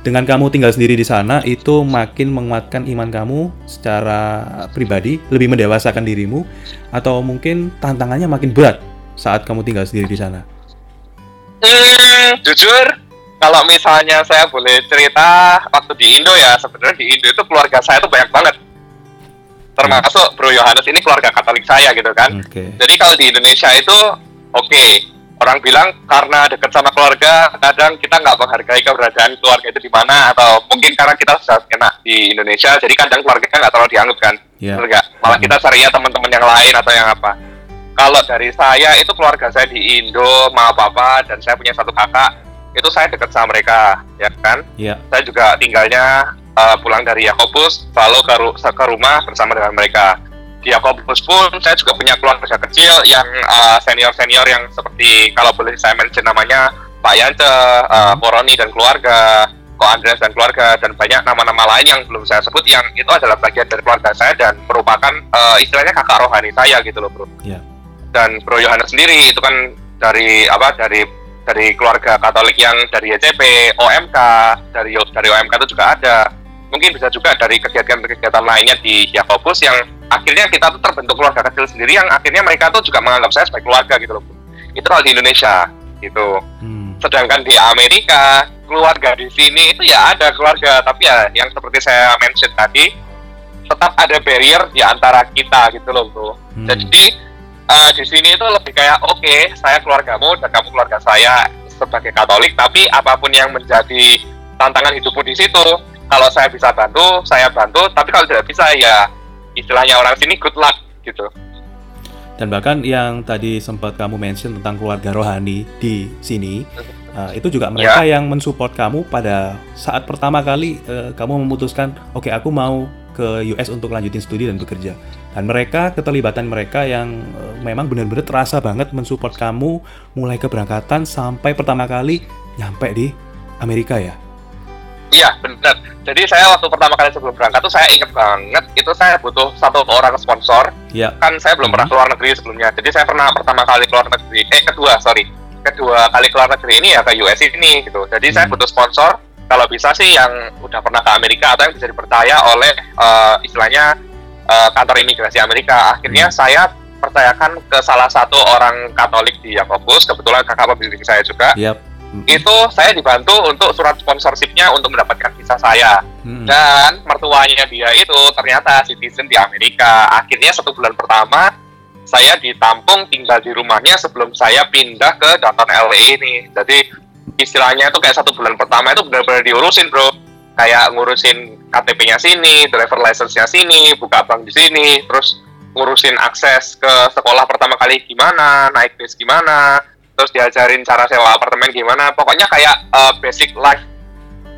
Speaker 1: dengan kamu tinggal sendiri di sana itu makin menguatkan iman kamu secara pribadi, lebih mendewasakan dirimu, atau mungkin tantangannya makin berat saat kamu tinggal sendiri di sana?
Speaker 2: Hmm, jujur, kalau misalnya saya boleh cerita waktu di Indo ya, sebenarnya di Indo itu keluarga saya tuh banyak banget. Termasuk Bro Yohanes ini keluarga Katolik saya gitu kan.
Speaker 1: Oke.
Speaker 2: Jadi kalau di Indonesia itu oke, orang bilang karena dekat sama keluarga, kadang kita nggak menghargai keberadaan keluarga itu di mana atau mungkin karena kita sudah kena di Indonesia, jadi kadang keluarga nggak terlalu dianggap kan,
Speaker 1: Ya.
Speaker 2: bener nggak? Malah kita carinya teman-teman yang lain atau yang apa. Kalau dari saya itu keluarga saya di Indo, mama papa dan saya punya satu kakak, itu saya dekat sama mereka, ya kan?
Speaker 1: Ya.
Speaker 2: saya juga tinggalnya uh, pulang dari Yakobus selalu ke, ru- ke rumah bersama dengan mereka di Yakobus pun saya juga punya keluarga kecil yang senior senior yang seperti kalau boleh saya mention namanya Pak Yance, uh, Koroni dan keluarga, Ko Andreas dan keluarga dan banyak nama-nama lain yang belum saya sebut yang itu adalah bagian dari keluarga saya dan merupakan uh, istilahnya kakak rohani saya gitu loh bro.
Speaker 1: Iya.
Speaker 2: Dan Bro Yohanes sendiri itu kan dari apa dari dari keluarga Katolik yang dari YCP, OMK, dari dari OMK itu juga ada. Mungkin bisa juga dari kegiatan-kegiatan lainnya di Yakobus yang akhirnya kita tuh terbentuk keluarga kecil sendiri yang akhirnya mereka tuh juga menganggap saya sebagai keluarga gitu loh. Itu kalau di Indonesia gitu.
Speaker 1: Hmm.
Speaker 2: Sedangkan di Amerika keluarga di sini itu ya ada keluarga tapi ya yang seperti saya mention tadi tetap ada barrier di antara kita gitu loh bro.
Speaker 1: Hmm.
Speaker 2: Jadi eh, di sini itu lebih kayak oke saya keluargamu dan kamu keluarga saya sebagai Katolik tapi apa pun yang menjadi tantangan hidupmu di situ kalau saya bisa bantu saya bantu tapi kalau tidak bisa ya istilahnya orang sini good luck gitu.
Speaker 1: Dan bahkan yang tadi sempat kamu mention tentang keluarga rohani di sini, uh, itu juga mereka yang mensupport kamu pada saat pertama kali uh, kamu memutuskan, oke aku mau ke US untuk lanjutin studi dan bekerja. Dan mereka keterlibatan mereka yang uh, memang benar-benar terasa banget mensupport kamu mulai keberangkatan sampai pertama kali nyampe di Amerika ya.
Speaker 2: Iya benar. Jadi saya waktu pertama kali sebelum berangkat tuh saya inget banget itu saya butuh satu orang sponsor.
Speaker 1: Ya.
Speaker 2: Kan saya belum pernah
Speaker 1: Mhm.
Speaker 2: keluar negeri sebelumnya. Jadi saya pernah pertama kali keluar negeri. Eh kedua sorry. Kedua kali keluar negeri ini ya ke US ini gitu. Jadi saya
Speaker 1: Hmm.
Speaker 2: butuh sponsor. Kalau bisa sih yang udah pernah ke Amerika atau yang bisa dipercaya oleh eh, istilahnya eh, kantor imigrasi Amerika. Akhirnya saya percayakan ke salah satu orang Katolik di Yakobus. Kebetulan kakak pembimbing saya juga.
Speaker 1: Yap.
Speaker 2: Itu saya dibantu untuk surat sponsorshipnya untuk mendapatkan visa saya
Speaker 1: mm,
Speaker 2: dan mertuanya dia itu ternyata citizen di Amerika. Akhirnya satu bulan pertama saya ditampung tinggal di rumahnya sebelum saya pindah ke downtown LA ini. Jadi istilahnya itu kayak satu bulan pertama itu benar-benar diurusin bro. Kayak ngurusin KTP-nya sini, driver license-nya sini, buka bank di sini, terus ngurusin akses ke sekolah pertama kali gimana, naik bis gimana, terus diajarin cara sewa apartemen gimana. Pokoknya kayak uh, basic life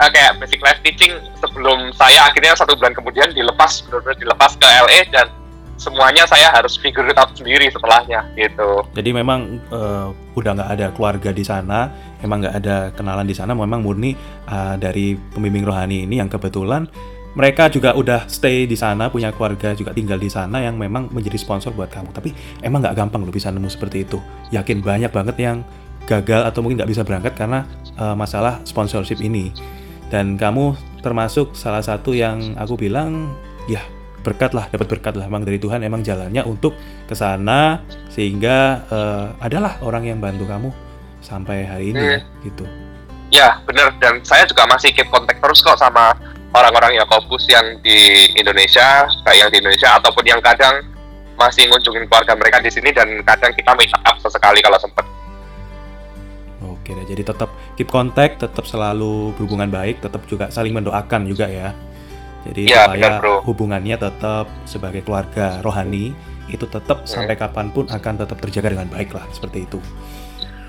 Speaker 2: eh, kayak basic life teaching sebelum saya akhirnya satu bulan kemudian dilepas benar-benar dilepas ke LA dan semuanya saya harus figure it out sendiri setelahnya gitu.
Speaker 1: Jadi memang eh, udah nggak ada keluarga di sana, emang nggak ada kenalan di sana, memang murni eh, dari pembimbing rohani ini yang kebetulan mereka juga udah stay di sana, punya keluarga juga tinggal di sana yang memang menjadi sponsor buat kamu. Tapi emang nggak gampang loh bisa nemu seperti itu. Yakin banyak banget yang gagal atau mungkin nggak bisa berangkat karena eh, masalah sponsorship ini. Dan kamu termasuk salah satu yang aku bilang ya berkat lah, dapat berkat lah emang dari Tuhan emang jalannya untuk ke sana sehingga eh, adalah orang yang bantu kamu sampai hari ini ya, gitu.
Speaker 2: Ya bener dan saya juga masih keep kontak terus kok sama orang-orang Yakobus yang di Indonesia kayak yang di Indonesia ataupun yang kadang masih ngunjungin keluarga mereka di sini dan kadang kita meet up sesekali kalau sempat.
Speaker 1: Oke deh, jadi tetap keep contact, tetap selalu berhubungan baik, tetap juga saling mendoakan juga ya. Jadi
Speaker 2: Iya,
Speaker 1: supaya
Speaker 2: benar, bro.
Speaker 1: hubungannya tetap sebagai keluarga rohani itu tetap
Speaker 2: Hmm.
Speaker 1: sampai kapan pun akan tetap terjaga dengan baik lah seperti itu.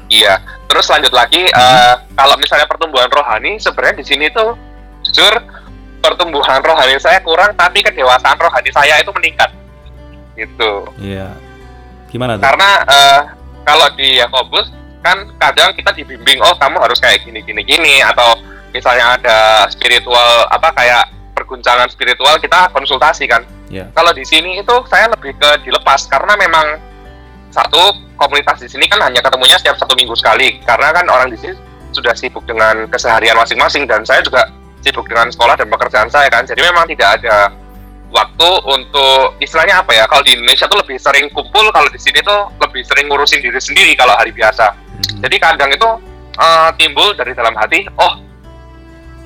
Speaker 2: Iya. Terus lanjut lagi, eh, kalau misalnya pertumbuhan rohani, sebenarnya di sini tuh jujur pertumbuhan rohani saya kurang, tapi kedewasaan rohani saya itu meningkat. Gitu.
Speaker 1: Iya. Gimana tuh?
Speaker 2: Karena eh, kalau di Yakobus kan kadang kita dibimbing, oh kamu harus kayak gini gini gini, atau misalnya ada spiritual apa kayak perguncangan spiritual kita konsultasi kan.
Speaker 1: Iya.
Speaker 2: Kalau di sini itu saya lebih ke dilepas karena memang satu komunitas di sini kan hanya ketemunya setiap satu minggu sekali karena kan orang di sini sudah sibuk dengan keseharian masing-masing dan saya juga sibuk dengan sekolah dan pekerjaan saya kan. Jadi memang tidak ada waktu untuk istilahnya apa ya kalau di Indonesia tuh lebih sering kumpul kalau di sini tuh lebih sering ngurusin diri sendiri kalau hari biasa.
Speaker 1: Mhm.
Speaker 2: jadi kadang itu eh, timbul dari dalam hati oh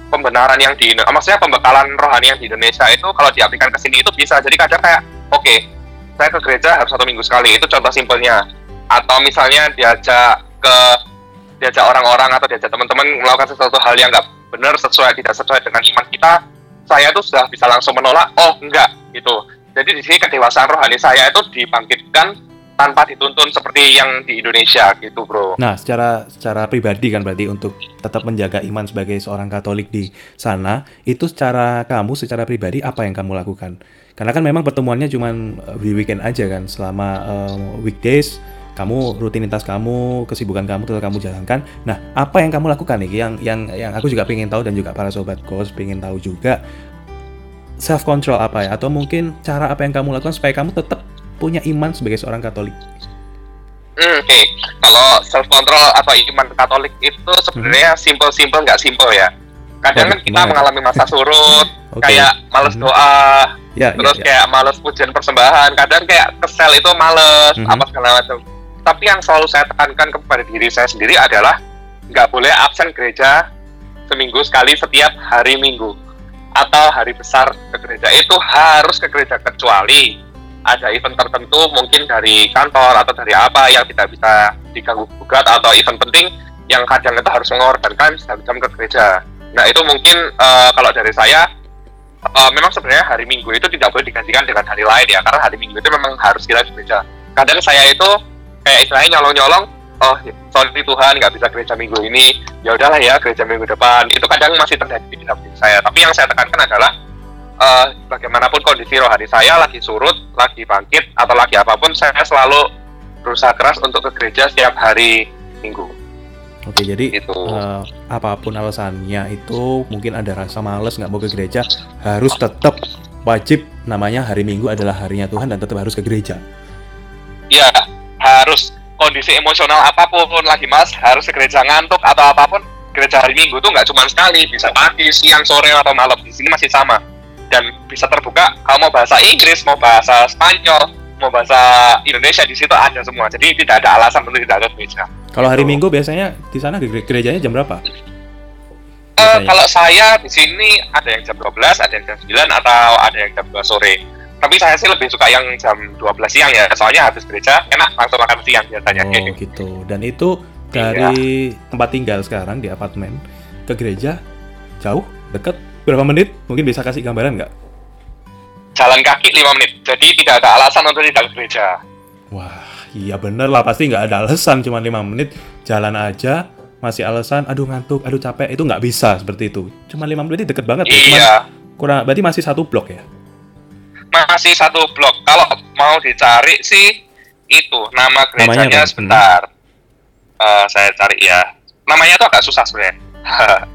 Speaker 2: pembenaran yang di eh, maksudnya pembekalan rohani yang di Indonesia itu kalau diaplikasikan ke sini itu bisa. Jadi kadang kayak oke saya ke gereja harus satu minggu sekali. Itu contoh simpelnya. Atau misalnya diajak ke diajak orang-orang atau diajak teman-teman melakukan sesuatu hal yang nggak benar sesuai tidak sesuai dengan iman kita saya tuh sudah bisa langsung menolak oh enggak gitu jadi di sini kedewasaan rohani saya itu dibangkitkan tanpa dituntun seperti yang di Indonesia gitu bro
Speaker 1: Nah, secara secara pribadi kan berarti untuk tetap menjaga iman sebagai seorang Katolik di sana, itu secara kamu secara pribadi apa yang kamu lakukan? Karena kan memang pertemuannya cuma di weekend aja kan, selama eh, weekdays kamu rutinitas kamu, kesibukan kamu tetap kamu jalankan. Nah, apa yang kamu lakukan nih? Yang yang yang aku juga pengen tahu dan juga para sobat kos pengen tahu juga self control apa ya? Atau mungkin cara apa yang kamu lakukan supaya kamu tetap punya iman sebagai seorang Katolik?
Speaker 2: Hmm, Oke, kalau self control atau iman Katolik itu sebenarnya simple-simple nggak simple ya. Kadang kan kita mengalami masa surut,
Speaker 1: Oke.
Speaker 2: kayak males
Speaker 1: Mhm.
Speaker 2: doa,
Speaker 1: Ya, ya,
Speaker 2: terus
Speaker 1: ya.
Speaker 2: kayak males pujian persembahan. Kadang kayak kesel itu males,
Speaker 1: Mhm.
Speaker 2: apa segala macam. Tapi yang selalu saya tekankan kepada diri saya sendiri adalah nggak boleh absen gereja seminggu sekali setiap hari Minggu atau hari besar ke gereja itu harus ke gereja kecuali ada event tertentu mungkin dari kantor atau dari apa yang tidak bisa diganggu gugat atau event penting yang kadang itu harus mengorbankan jam-jam ke gereja. Nah itu mungkin eh, kalau dari saya eh, memang sebenarnya hari Minggu itu tidak boleh digantikan dengan hari lain ya karena hari Minggu itu memang harus kita ke gereja. Kadang saya itu kayak istilahnya nyolong-nyolong, oh sorry Tuhan nggak bisa gereja Minggu ini, ya udahlah ya gereja Minggu depan. Itu kadang masih terjadi di dalam diri saya. Tapi yang saya tekankan adalah eh, bagaimanapun kondisi rohani saya lagi surut, lagi bangkit atau lagi apa pun, saya selalu berusaha keras untuk ke gereja setiap hari Minggu.
Speaker 1: Oke, jadi
Speaker 2: Gitu.
Speaker 1: eh, apa pun alasannya itu mungkin ada rasa males nggak mau ke gereja harus tetap wajib namanya hari Minggu adalah harinya Tuhan dan tetap harus ke gereja.
Speaker 2: Ya, harus kondisi emosional apa pun lagi mas, harus ke gereja ngantuk atau apa pun, gereja hari Minggu tuh nggak cuma sekali, bisa pagi, siang, sore atau malam. Di sini masih sama dan bisa terbuka. Kalau mau bahasa Inggris, mau bahasa Spanyol, mau bahasa Indonesia di situ ada semua. Jadi tidak ada alasan untuk tidak ke gereja.
Speaker 1: Kalau hari
Speaker 2: Gitu.
Speaker 1: Minggu biasanya di sana gere- gerejanya jam berapa? Biasanya.
Speaker 2: kalau saya di sini ada yang jam 12, ada yang jam 9 atau ada yang jam 2 sore. Tapi saya sih lebih suka yang jam 12 siang ya, soalnya habis gereja enak langsung makan siang biasanya.
Speaker 1: Oh gitu. Dan itu dari tempat tinggal sekarang di apartemen ke gereja jauh, deket, berapa menit? Mungkin bisa kasih gambaran nggak?
Speaker 2: Jalan kaki 5 menit, jadi tidak ada alasan untuk tidak ke gereja.
Speaker 1: Wah, iya bener lah pasti nggak ada alasan cuma lima menit jalan aja masih alasan aduh ngantuk aduh capek itu nggak bisa seperti itu cuma lima menit deket banget ya
Speaker 2: Iya,
Speaker 1: kurang berarti masih satu blok ya
Speaker 2: masih satu blok. Kalau mau dicari sih itu nama gerejanya sebentar. Eh, saya cari ya. Namanya tuh agak susah sebenarnya.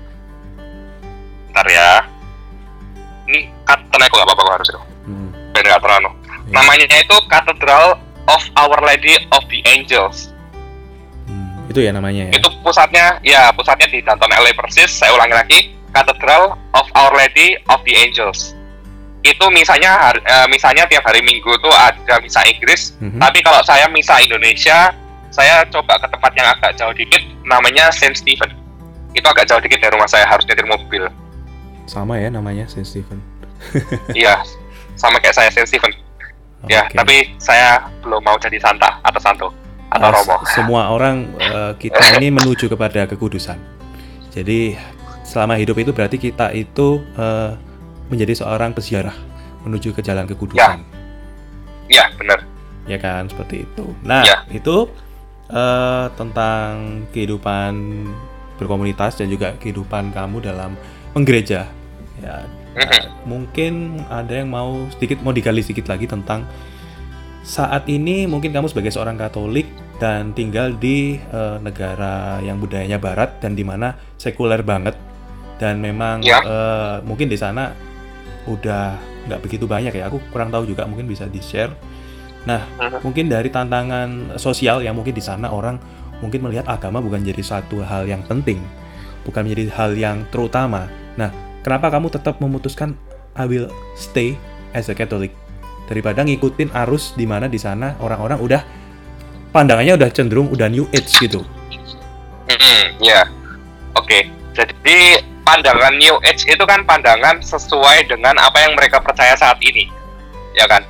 Speaker 2: Bentar ya. Ini katanya kok nggak apa-apa harus itu.
Speaker 1: Hmm,
Speaker 2: nggak terlalu.
Speaker 1: iya.
Speaker 2: Namanya itu Cathedral of Our Lady of the Angels.
Speaker 1: Hmm, itu ya namanya ya
Speaker 2: Itu pusatnya, ya pusatnya di Danton LA persis. Saya ulangi lagi, Cathedral of Our Lady of the Angels. Itu misalnya, har- eh, misalnya tiap hari Minggu tuh ada misa Inggris.
Speaker 1: Mhm.
Speaker 2: Tapi kalau saya misa Indonesia, saya coba ke tempat yang agak jauh dikit, namanya Saint Stephen. Itu agak jauh dikit dari rumah saya, harus nyetir mobil.
Speaker 1: sama ya namanya Saint Stephen
Speaker 2: Iya, sama kayak saya Saint Stephen. Ya,
Speaker 1: Oke.
Speaker 2: tapi saya belum mau jadi santa atau santo. atau
Speaker 1: uh,
Speaker 2: roboh.
Speaker 1: semua orang uh, kita ini menuju kepada kekudusan. Jadi selama hidup itu berarti kita itu uh, menjadi seorang peziarah menuju ke jalan kekudusan.
Speaker 2: Ya, benar.
Speaker 1: Ya kan seperti itu. Nah
Speaker 2: Ya.
Speaker 1: itu uh, tentang kehidupan berkomunitas dan juga kehidupan kamu dalam menggereja. Ya
Speaker 2: Mhm.
Speaker 1: mungkin ada yang mau sedikit mau digali sedikit lagi tentang saat ini mungkin kamu sebagai seorang Katolik dan tinggal di eh, negara yang budayanya Barat dan di mana sekuler banget dan memang
Speaker 2: Ya.
Speaker 1: eh, mungkin di sana udah nggak begitu banyak ya aku kurang tahu juga mungkin bisa di share. Nah mungkin dari tantangan sosial yang mungkin di sana orang mungkin melihat agama bukan jadi satu hal yang penting, bukan menjadi hal yang terutama. Nah kenapa kamu tetap memutuskan I will stay as a Catholic daripada ngikutin arus di mana di sana orang-orang udah pandangannya udah cenderung udah new age gitu.
Speaker 2: Mhm, ya. Oke. Jadi pandangan New Age itu kan pandangan sesuai dengan apa yang mereka percaya saat ini. Ya kan?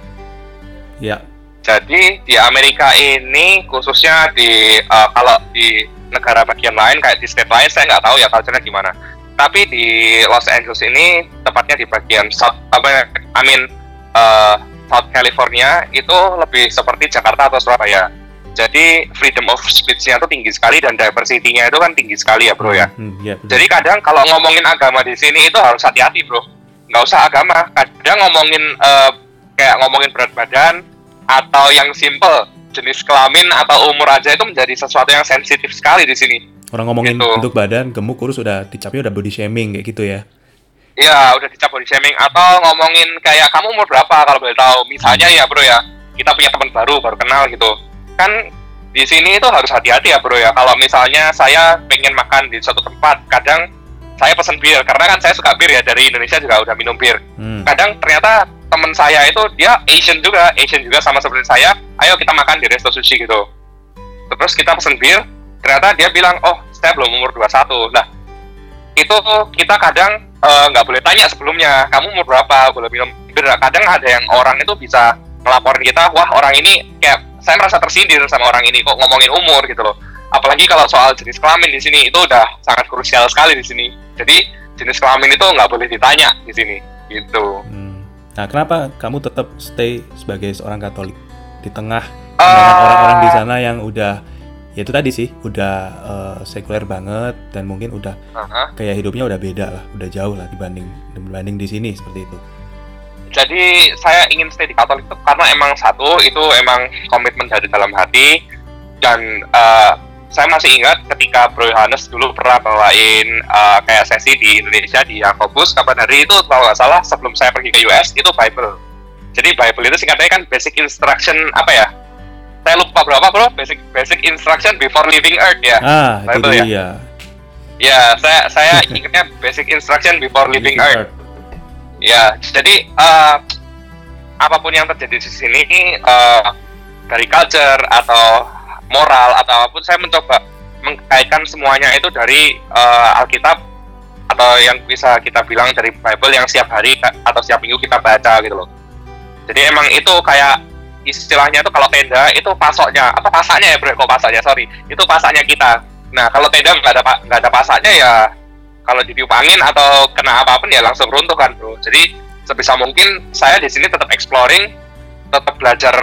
Speaker 1: Ya,
Speaker 2: Jadi di Amerika ini khususnya di eh, kalau di negara bagian lain kayak di state lain saya nggak tahu ya culture-nya gimana. Tapi di Los Angeles ini tepatnya di bagian South apa I mean eh, South California itu lebih seperti Jakarta atau Surabaya. Jadi freedom of speech-nya itu tinggi sekali dan diversity-nya itu kan tinggi sekali ya bro ya.
Speaker 1: Hmm, ya betul.
Speaker 2: Jadi kadang kalau ngomongin agama di sini itu harus hati-hati bro. Nggak usah agama. Kadang ngomongin eh, kayak ngomongin berat badan atau yang simple jenis kelamin atau umur aja itu menjadi sesuatu yang sensitif sekali di sini.
Speaker 1: orang ngomongin
Speaker 2: gitu.
Speaker 1: bentuk badan gemuk kurus udah dicapnya udah body shaming kayak gitu ya.
Speaker 2: Iya, udah dicap body shaming atau ngomongin kayak kamu umur berapa kalau boleh tahu. Misalnya ya bro ya, kita punya teman baru baru kenal gitu. Kan di sini itu harus hati-hati ya bro ya. Kalau misalnya saya pengen makan di suatu tempat, kadang saya pesen bir karena kan saya suka bir ya dari Indonesia juga udah minum bir.
Speaker 1: Hmm.
Speaker 2: Kadang ternyata teman saya itu dia Asian juga, Asian juga sama seperti saya. Ayo kita makan di resto sushi gitu. Terus kita pesen bir, ternyata dia bilang, oh saya belum umur 21. Nah, itu kita kadang eh, nggak boleh tanya sebelumnya, kamu umur berapa, boleh minum bir. Kadang ada yang orang itu bisa ngelaporin kita, wah orang ini kayak saya merasa tersindir sama orang ini kok ngomongin umur gitu loh. Apalagi kalau soal jenis kelamin di sini itu udah sangat krusial sekali di sini. Jadi jenis kelamin itu nggak boleh ditanya di sini gitu.
Speaker 1: Hmm. Nah, kenapa kamu tetap stay sebagai seorang Katolik di tengah pandangan orang-orang di sana yang udah ya itu tadi sih, udah eh, sekuler banget dan mungkin udah
Speaker 2: aha.
Speaker 1: kayak hidupnya udah beda lah, udah jauh lah dibanding dibanding di sini seperti itu.
Speaker 2: Jadi saya ingin stay di Katolik itu karena emang satu itu emang komitmen dari dalam hati dan eh, saya masih ingat ketika Bro Yohanes dulu pernah bawain eh, kayak sesi di Indonesia di Yakobus kapan hari itu kalau nggak salah sebelum saya pergi ke US itu Bible. Jadi Bible itu singkatnya kan basic instruction apa ya? Saya lupa berapa bro? Basic basic instruction before leaving Earth ya.
Speaker 1: Ah, itu
Speaker 2: Bible ya?
Speaker 1: dia.
Speaker 2: Ya, saya saya ingatnya basic instruction before leaving Earth. Ya, jadi eh, apa pun yang terjadi di sini eh, dari culture atau moral atau apa pun, saya mencoba mengkaitkan semuanya itu dari eh, Alkitab atau yang bisa kita bilang dari Bible yang setiap hari atau setiap minggu kita baca gitu loh. Jadi emang itu kayak istilahnya itu kalau tenda itu pasoknya apa pasaknya ya bro? Kok pasaknya sorry. Itu pasaknya kita. Nah kalau tenda nggak ada nggak ada pasaknya ya kalau ditiup angin atau kena apa pun ya langsung runtuh kan bro jadi sebisa mungkin saya di sini tetap exploring tetap belajar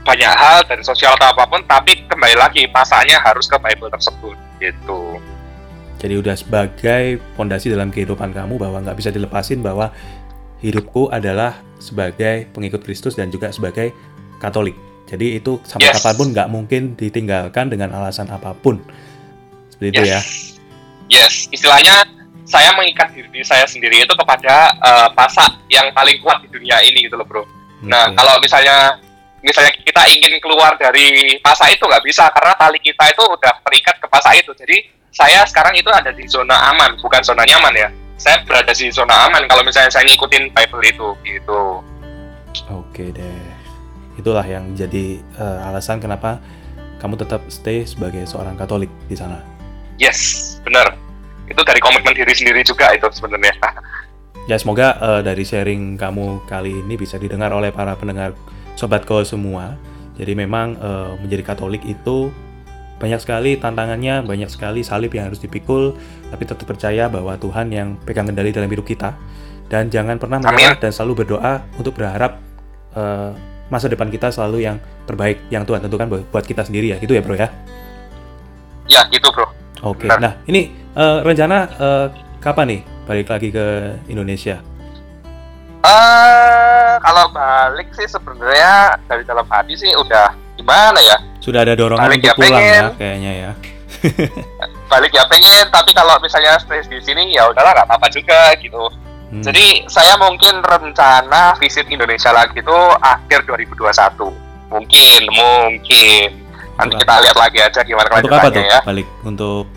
Speaker 2: banyak hal dari sosial atau apa pun tapi kembali lagi pasaknya harus ke Bible tersebut gitu
Speaker 1: Jadi udah sebagai pondasi dalam kehidupan kamu bahwa nggak bisa dilepasin bahwa hidupku adalah sebagai pengikut Kristus dan juga sebagai Katolik. Jadi itu sampai
Speaker 2: Yes.
Speaker 1: kapan pun nggak mungkin ditinggalkan dengan alasan apa pun. Seperti itu ya.
Speaker 2: Yes, istilahnya saya mengikat diri saya sendiri itu kepada eh, pasak yang paling kuat di dunia ini gitu loh bro. Nah kalau misalnya misalnya kita ingin keluar dari pasak itu nggak bisa karena tali kita itu udah terikat ke pasak itu. Jadi saya sekarang itu ada di zona aman, bukan zona nyaman ya. Saya berada di zona aman kalau misalnya saya ngikutin Bible itu gitu.
Speaker 1: Oke deh. Itulah yang jadi eh, alasan kenapa kamu tetap stay sebagai seorang Katolik di sana.
Speaker 2: Yes, benar. Itu dari komitmen diri sendiri juga itu sebenarnya.
Speaker 1: Ya semoga eh, dari sharing kamu kali ini bisa didengar oleh para pendengar sobatko semua. Jadi memang uh, menjadi Katolik itu banyak sekali tantangannya, banyak sekali salib yang harus dipikul, tapi tetap percaya bahwa Tuhan yang pegang kendali dalam hidup kita. Dan jangan pernah menyerah dan selalu berdoa untuk berharap uh, masa depan kita selalu yang terbaik yang Tuhan tentukan buat kita sendiri ya. Gitu ya, Bro ya?
Speaker 2: Ya, gitu, Bro.
Speaker 1: Oke. Okay. Nah, ini uh, rencana uh, kapan nih balik lagi ke Indonesia?
Speaker 2: Uh, kalau balik sih sebenarnya dari dalam hati sih udah gimana ya?
Speaker 1: Sudah ada dorongan balik untuk ya pulang pengen. ya kayaknya ya.
Speaker 2: balik ya pengen, tapi kalau misalnya stay di sini ya udahlah nggak apa-apa juga gitu. Hmm. Jadi saya mungkin rencana visit Indonesia lagi itu akhir 2021. Mungkin, mungkin. Nanti kita lihat lagi aja gimana
Speaker 1: Untuk apa tuh? ya. Balik untuk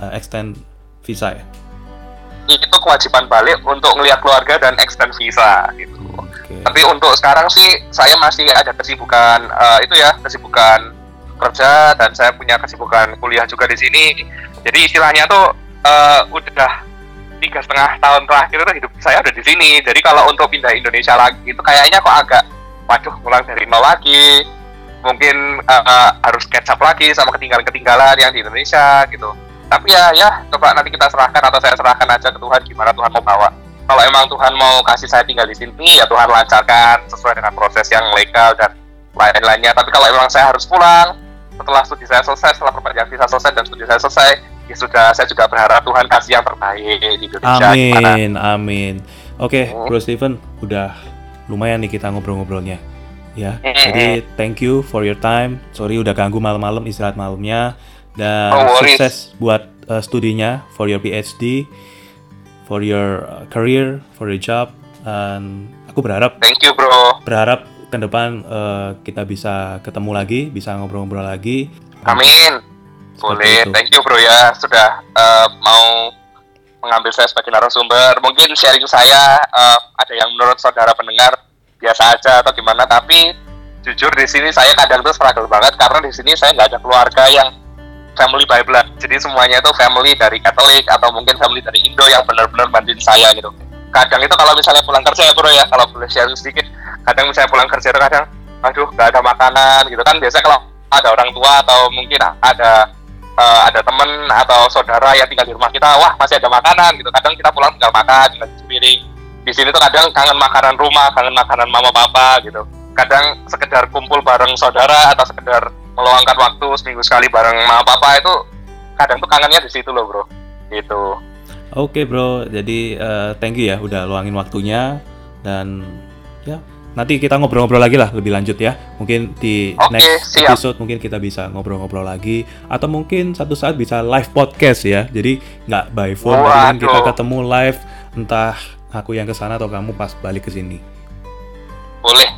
Speaker 1: uh, extend visa ya?
Speaker 2: itu kewajiban balik untuk ngelihat keluarga dan extend visa gitu. Okay. Tapi untuk sekarang sih saya masih ada kesibukan uh, itu ya kesibukan kerja dan saya punya kesibukan kuliah juga di sini. Jadi istilahnya tuh uh, udah tiga setengah tahun terakhir itu hidup saya udah di sini. Jadi kalau untuk pindah Indonesia lagi itu kayaknya kok agak waduh pulang dari nol lagi. Mungkin uh, uh, harus catch up lagi sama ketinggalan-ketinggalan yang di Indonesia gitu tapi ya ya coba nanti kita serahkan atau saya serahkan aja ke Tuhan gimana Tuhan mau bawa kalau emang Tuhan mau kasih saya tinggal di sini ya Tuhan lancarkan sesuai dengan proses yang legal dan lain-lainnya tapi kalau emang saya harus pulang setelah studi saya selesai setelah perpanjangan visa selesai dan studi saya selesai ya sudah saya juga berharap Tuhan kasih yang terbaik di Indonesia
Speaker 1: amin gimana? amin oke okay, hmm. Bro Steven udah lumayan nih kita ngobrol-ngobrolnya ya hmm. jadi thank you for your time sorry udah ganggu malam-malam istirahat malamnya dan oh, sukses buat uh, studinya for your PhD, for your uh, career, for your job. Dan aku berharap.
Speaker 2: Thank you bro.
Speaker 1: Berharap ke depan uh, kita bisa ketemu lagi, bisa ngobrol-ngobrol lagi.
Speaker 2: Amin. Boleh. Itu. Thank you bro ya sudah uh, mau mengambil saya sebagai narasumber. Mungkin sharing saya uh, ada yang menurut saudara pendengar biasa aja atau gimana, tapi jujur di sini saya kadang tuh struggle banget karena di sini saya nggak ada keluarga yang family by blood. Jadi semuanya itu family dari Katolik atau mungkin family dari Indo yang benar-benar bantuin saya gitu. Kadang itu kalau misalnya pulang kerja ya bro ya, kalau boleh share sedikit, kadang misalnya pulang kerja itu kadang, aduh gak ada makanan gitu kan. Biasanya kalau ada orang tua atau mungkin ada uh, ada teman atau saudara yang tinggal di rumah kita, wah masih ada makanan gitu. Kadang kita pulang tinggal makan, tinggal piring. Di sini tuh kadang kangen makanan rumah, kangen makanan mama papa gitu. Kadang sekedar kumpul bareng saudara atau sekedar meluangkan waktu seminggu sekali bareng mama papa itu kadang tuh kangennya di situ loh bro. Gitu.
Speaker 1: Oke okay, bro. Jadi uh, thank you ya udah luangin waktunya. Dan ya nanti kita ngobrol-ngobrol lagi lah lebih lanjut ya. Mungkin di okay, next siap. episode mungkin kita bisa ngobrol-ngobrol lagi. Atau mungkin satu saat bisa live podcast ya. Jadi nggak by phone. Mungkin kita ketemu live entah aku yang ke sana atau kamu pas balik ke sini.
Speaker 2: Boleh.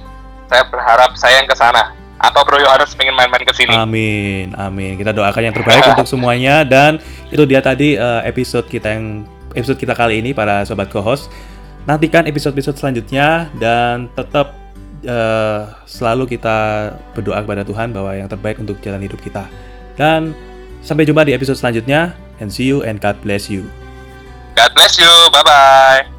Speaker 2: Saya berharap saya yang ke sana atau Bro Yohanes pengen main-main ke sini.
Speaker 1: Amin, amin. Kita doakan yang terbaik untuk semuanya dan itu dia tadi uh, episode kita yang episode kita kali ini para sobat co-host. Nantikan episode-episode selanjutnya dan tetap uh, selalu kita berdoa kepada Tuhan bahwa yang terbaik untuk jalan hidup kita. Dan sampai jumpa di episode selanjutnya and see you and God bless you.
Speaker 2: God bless you. Bye bye.